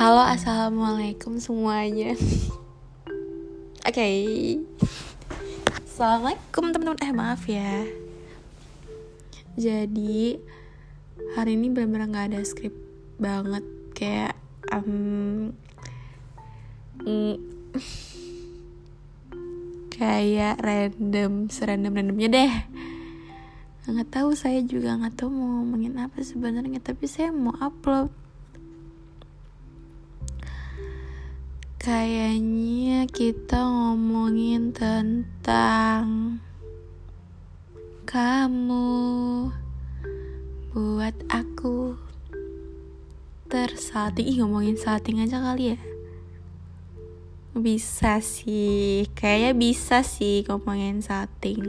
Halo, assalamualaikum semuanya. Oke, okay. assalamualaikum teman-teman. Eh maaf ya. Jadi hari ini benar-benar nggak ada skrip banget kayak um, mm, kayak random serandom randomnya deh nggak tahu saya juga nggak tahu mau ngomongin apa sebenarnya tapi saya mau upload kayaknya kita ngomongin tentang kamu. Buat aku. Tersalting. Ih ngomongin salting aja kali ya. Bisa sih. Kayaknya bisa sih ngomongin salting.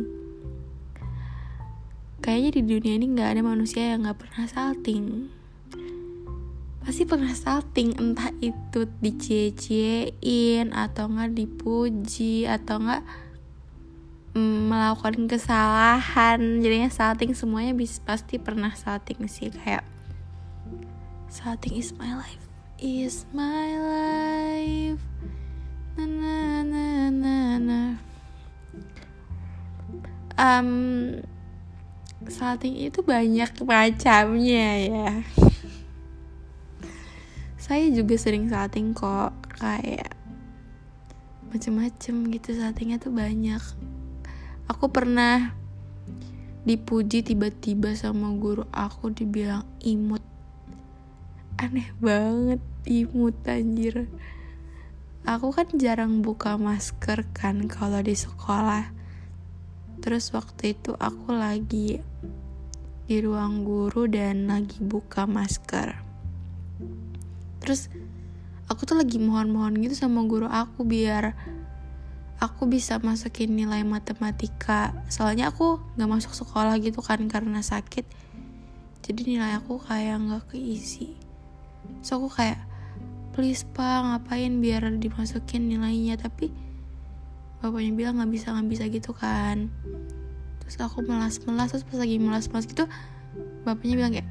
Kayaknya di dunia ini nggak ada manusia yang nggak pernah salting pasti pernah salting entah itu dicie-ciein atau nggak dipuji atau nggak mm, melakukan kesalahan. Jadinya salting semuanya bis, pasti pernah salting sih kayak salting is my life is my life. Na na na na na. Um salting itu banyak macamnya ya saya juga sering salting kok kayak macem-macem gitu saltingnya tuh banyak. Aku pernah dipuji tiba-tiba sama guru aku dibilang imut. Aneh banget imut anjir. Aku kan jarang buka masker kan kalau di sekolah. Terus waktu itu aku lagi di ruang guru dan lagi buka masker terus aku tuh lagi mohon-mohon gitu sama guru aku biar aku bisa masukin nilai matematika. Soalnya aku nggak masuk sekolah gitu kan karena sakit. Jadi nilai aku kayak nggak keisi. So aku kayak please pak ngapain biar dimasukin nilainya? Tapi bapaknya bilang nggak bisa nggak bisa gitu kan. Terus aku melas-melas terus pas lagi melas-melas gitu bapaknya bilang kayak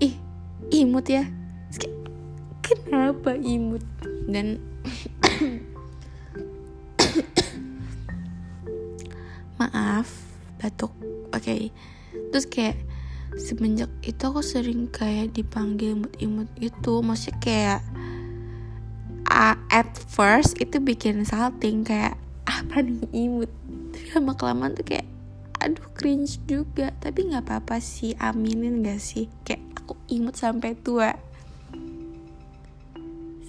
ih imut ya. Terus kayak kenapa imut? Dan maaf batuk. Oke. Okay. terus kayak semenjak itu aku sering kayak dipanggil imut-imut itu maksudnya kayak uh, at first itu bikin salting kayak apa nih imut? Tapi lama kelamaan tuh kayak aduh cringe juga. Tapi nggak apa-apa sih aminin gak sih? Kayak aku imut sampai tua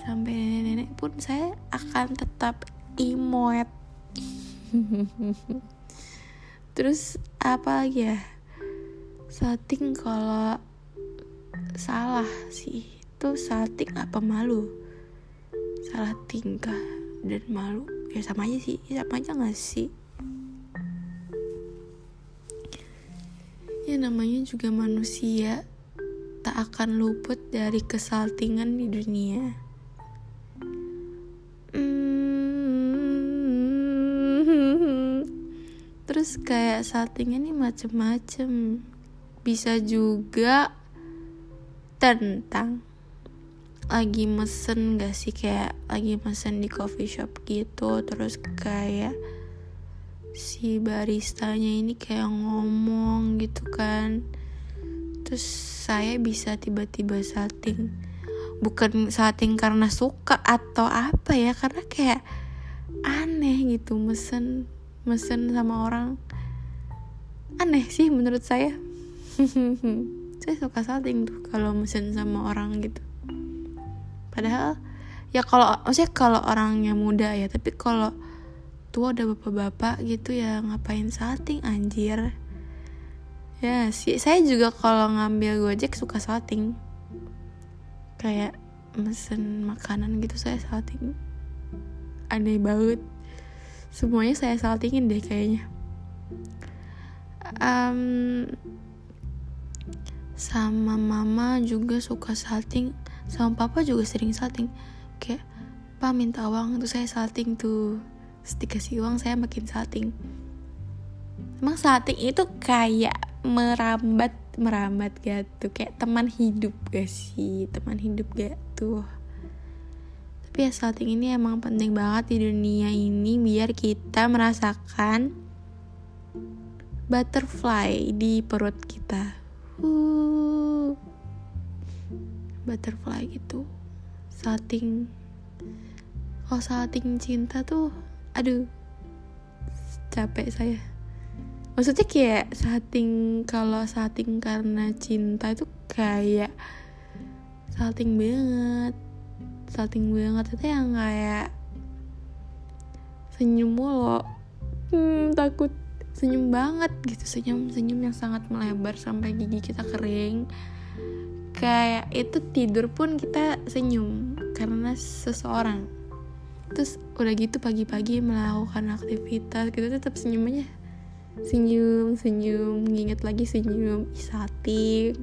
sampai nenek-nenek pun saya akan tetap imut. Terus apa lagi ya? Salting kalau salah sih itu salting apa malu? Salah tingkah dan malu. Ya sama aja sih sama aja gak sih? Ya namanya juga manusia tak akan luput dari kesaltingan di dunia terus kayak saltingnya nih macem-macem. Bisa juga tentang lagi mesen gak sih? Kayak lagi mesen di coffee shop gitu. Terus kayak si baristanya ini kayak ngomong gitu kan. Terus saya bisa tiba-tiba salting. Bukan salting karena suka atau apa ya. Karena kayak aneh gitu mesen mesen sama orang. Aneh sih menurut saya. Saya suka salting tuh kalau mesen sama orang gitu. Padahal ya kalau maksudnya kalau orangnya muda ya tapi kalau tua ada bapak-bapak gitu ya ngapain salting anjir. Ya sih saya juga kalau ngambil gojek suka salting. Kayak mesen makanan gitu saya salting. Aneh banget semuanya saya saltingin deh kayaknya. Um, sama mama juga suka salting sama papa juga sering salting. Kayak pak minta uang tuh saya salting tuh. Terus dikasih uang saya makin salting. Emang salting itu kayak merambat merambat gitu kayak teman hidup gak sih? Teman hidup gak tuh tapi ya salting ini emang penting banget di dunia ini biar kita merasakan butterfly di perut kita. Uh, butterfly gitu. Salting. Oh salting cinta tuh aduh capek saya. Maksudnya kayak salting kalau salting karena cinta itu kayak salting banget salting banget itu yang kayak senyum mulu. Hmm, takut senyum banget gitu senyum senyum yang sangat melebar sampai gigi kita kering. Kayak itu tidur pun kita senyum karena seseorang. Terus udah gitu pagi-pagi melakukan aktivitas kita tetap senyum aja. Senyum senyum nginget lagi senyum isating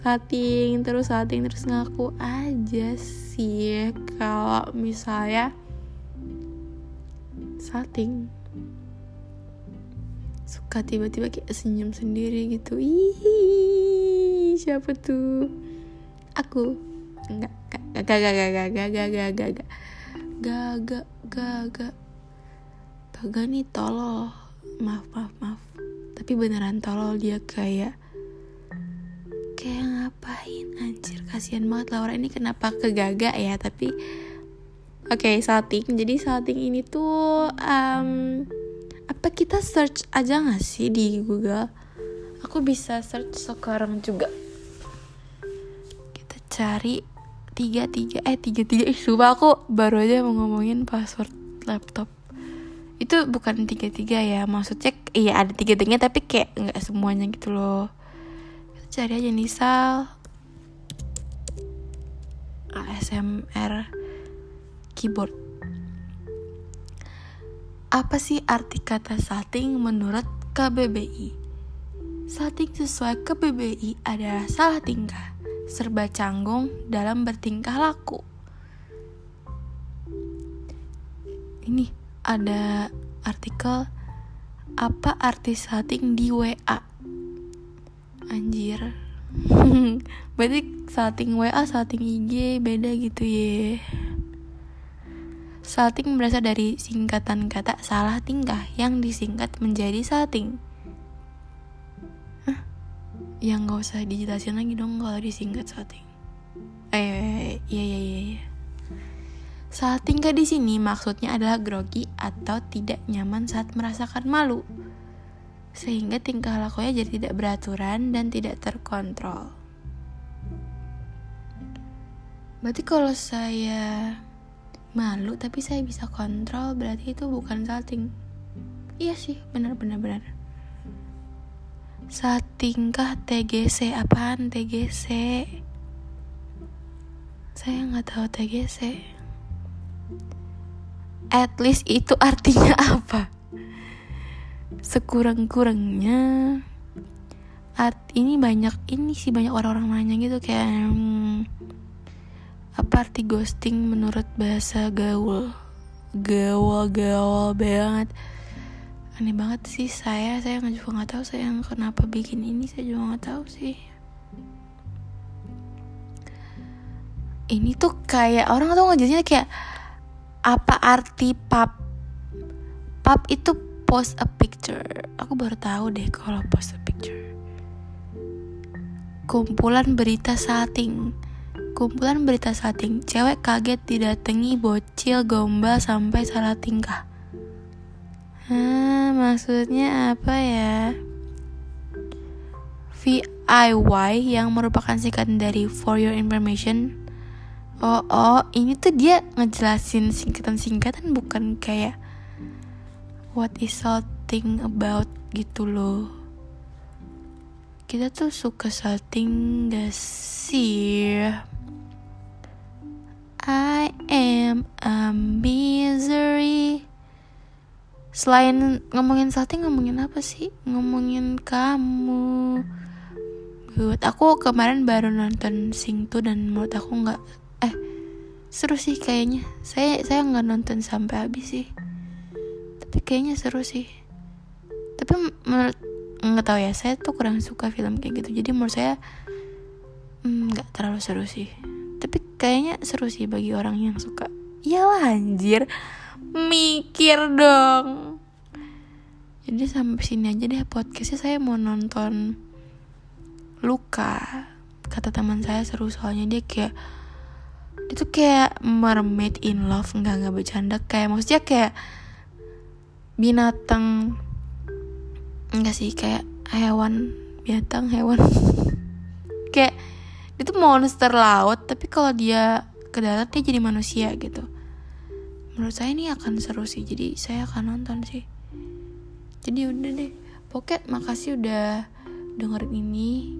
sating terus sating terus ngaku aja sih kalau misalnya sating. Suka tiba-tiba kayak senyum sendiri gitu. Ih siapa tuh? Aku. Enggak gak gak gak gak gak gak gak gak gak gak gak gak gak gak nih tolol. Maaf maaf maaf. Tapi beneran tolol dia kayak kayak ngapain? Anjir kasihan banget. Laura ini kenapa kegaga ya? Tapi oke okay, salting. Jadi salting ini tuh um, apa kita search aja gak sih di Google? Aku bisa search sekarang juga. Kita cari tiga tiga eh tiga tiga. Eh sumpah aku. Baru aja mau ngomongin password laptop. Itu bukan tiga tiga ya. Maksudnya iya ada tiga tiganya tapi kayak nggak semuanya gitu loh cari aja Nisal ASMR keyboard apa sih arti kata salting menurut KBBI? Salting sesuai KBBI adalah salah tingkah, serba canggung dalam bertingkah laku. Ini ada artikel apa arti salting di WA anjir. Berarti salting WA salting IG beda gitu ya salting berasal dari singkatan kata salah tingkah yang disingkat menjadi salting Hah? yang gak usah dijelasin lagi dong kalau disingkat salting eh iya iya iya iya. Saat tingkah di sini maksudnya adalah grogi atau tidak nyaman saat merasakan malu sehingga tingkah lakunya jadi tidak beraturan dan tidak terkontrol. Berarti kalau saya malu tapi saya bisa kontrol berarti itu bukan salting. Iya sih, benar-benar benar. Saat tingkah TGC apaan TGC? Saya nggak tahu TGC. At least itu artinya apa? Sekurang-kurangnya art ini banyak ini sih banyak orang-orang nanya gitu kayak hmm, apa arti ghosting menurut bahasa gaul gaul gaul banget. Aneh banget sih saya saya juga nggak tahu saya kenapa bikin ini saya juga nggak tahu sih. Ini tuh kayak orang tuh ngejelasinnya kayak apa arti pap pap itu post a picture. Aku baru tahu deh kalau post a picture. Kumpulan berita salting. Kumpulan berita salting. Cewek kaget didatangi bocil gombal sampai salah tingkah. Hah, maksudnya apa ya? VIY yang merupakan singkatan dari For Your Information. Oh, oh, ini tuh dia ngejelasin singkatan-singkatan bukan kayak what is salting about gitu loh. Kita tuh suka salting gak sih I am a misery. Selain ngomongin salting ngomongin apa sih? Ngomongin kamu. Buat aku kemarin baru nonton Sing 2 dan menurut aku nggak eh seru sih kayaknya. Saya saya nggak nonton sampai habis sih tapi kayaknya seru sih. Tapi menurut nggak tahu ya saya tuh kurang suka film kayak gitu. Jadi menurut saya mm, nggak terlalu seru sih. Tapi kayaknya seru sih bagi orang yang suka. Iyalah anjir. Mikir dong. Jadi sampai sini aja deh podcastnya. Saya mau nonton Luka kata teman saya seru soalnya dia kayak dia tuh kayak mermaid in love. Nggak nggak bercanda. Kayak maksudnya kayak binatang. Enggak sih kayak hewan binatang hewan. Kayak itu monster laut tapi kalau dia ke darat dia jadi manusia gitu. Menurut saya ini akan seru sih jadi saya akan nonton sih. Jadi udah deh. Pocket makasih udah dengerin ini.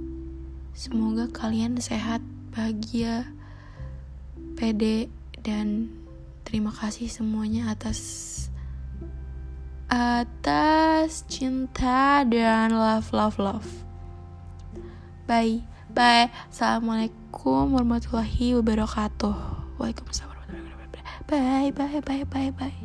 Semoga kalian sehat bahagia pede dan terima kasih semuanya atas atas cinta dan love love love bye Bye. Assalamualaikum warahmatullahi wabarakatuh. Waalaikumsalam warahmatullahi wabarakatuh. Bye bye bye bye bye.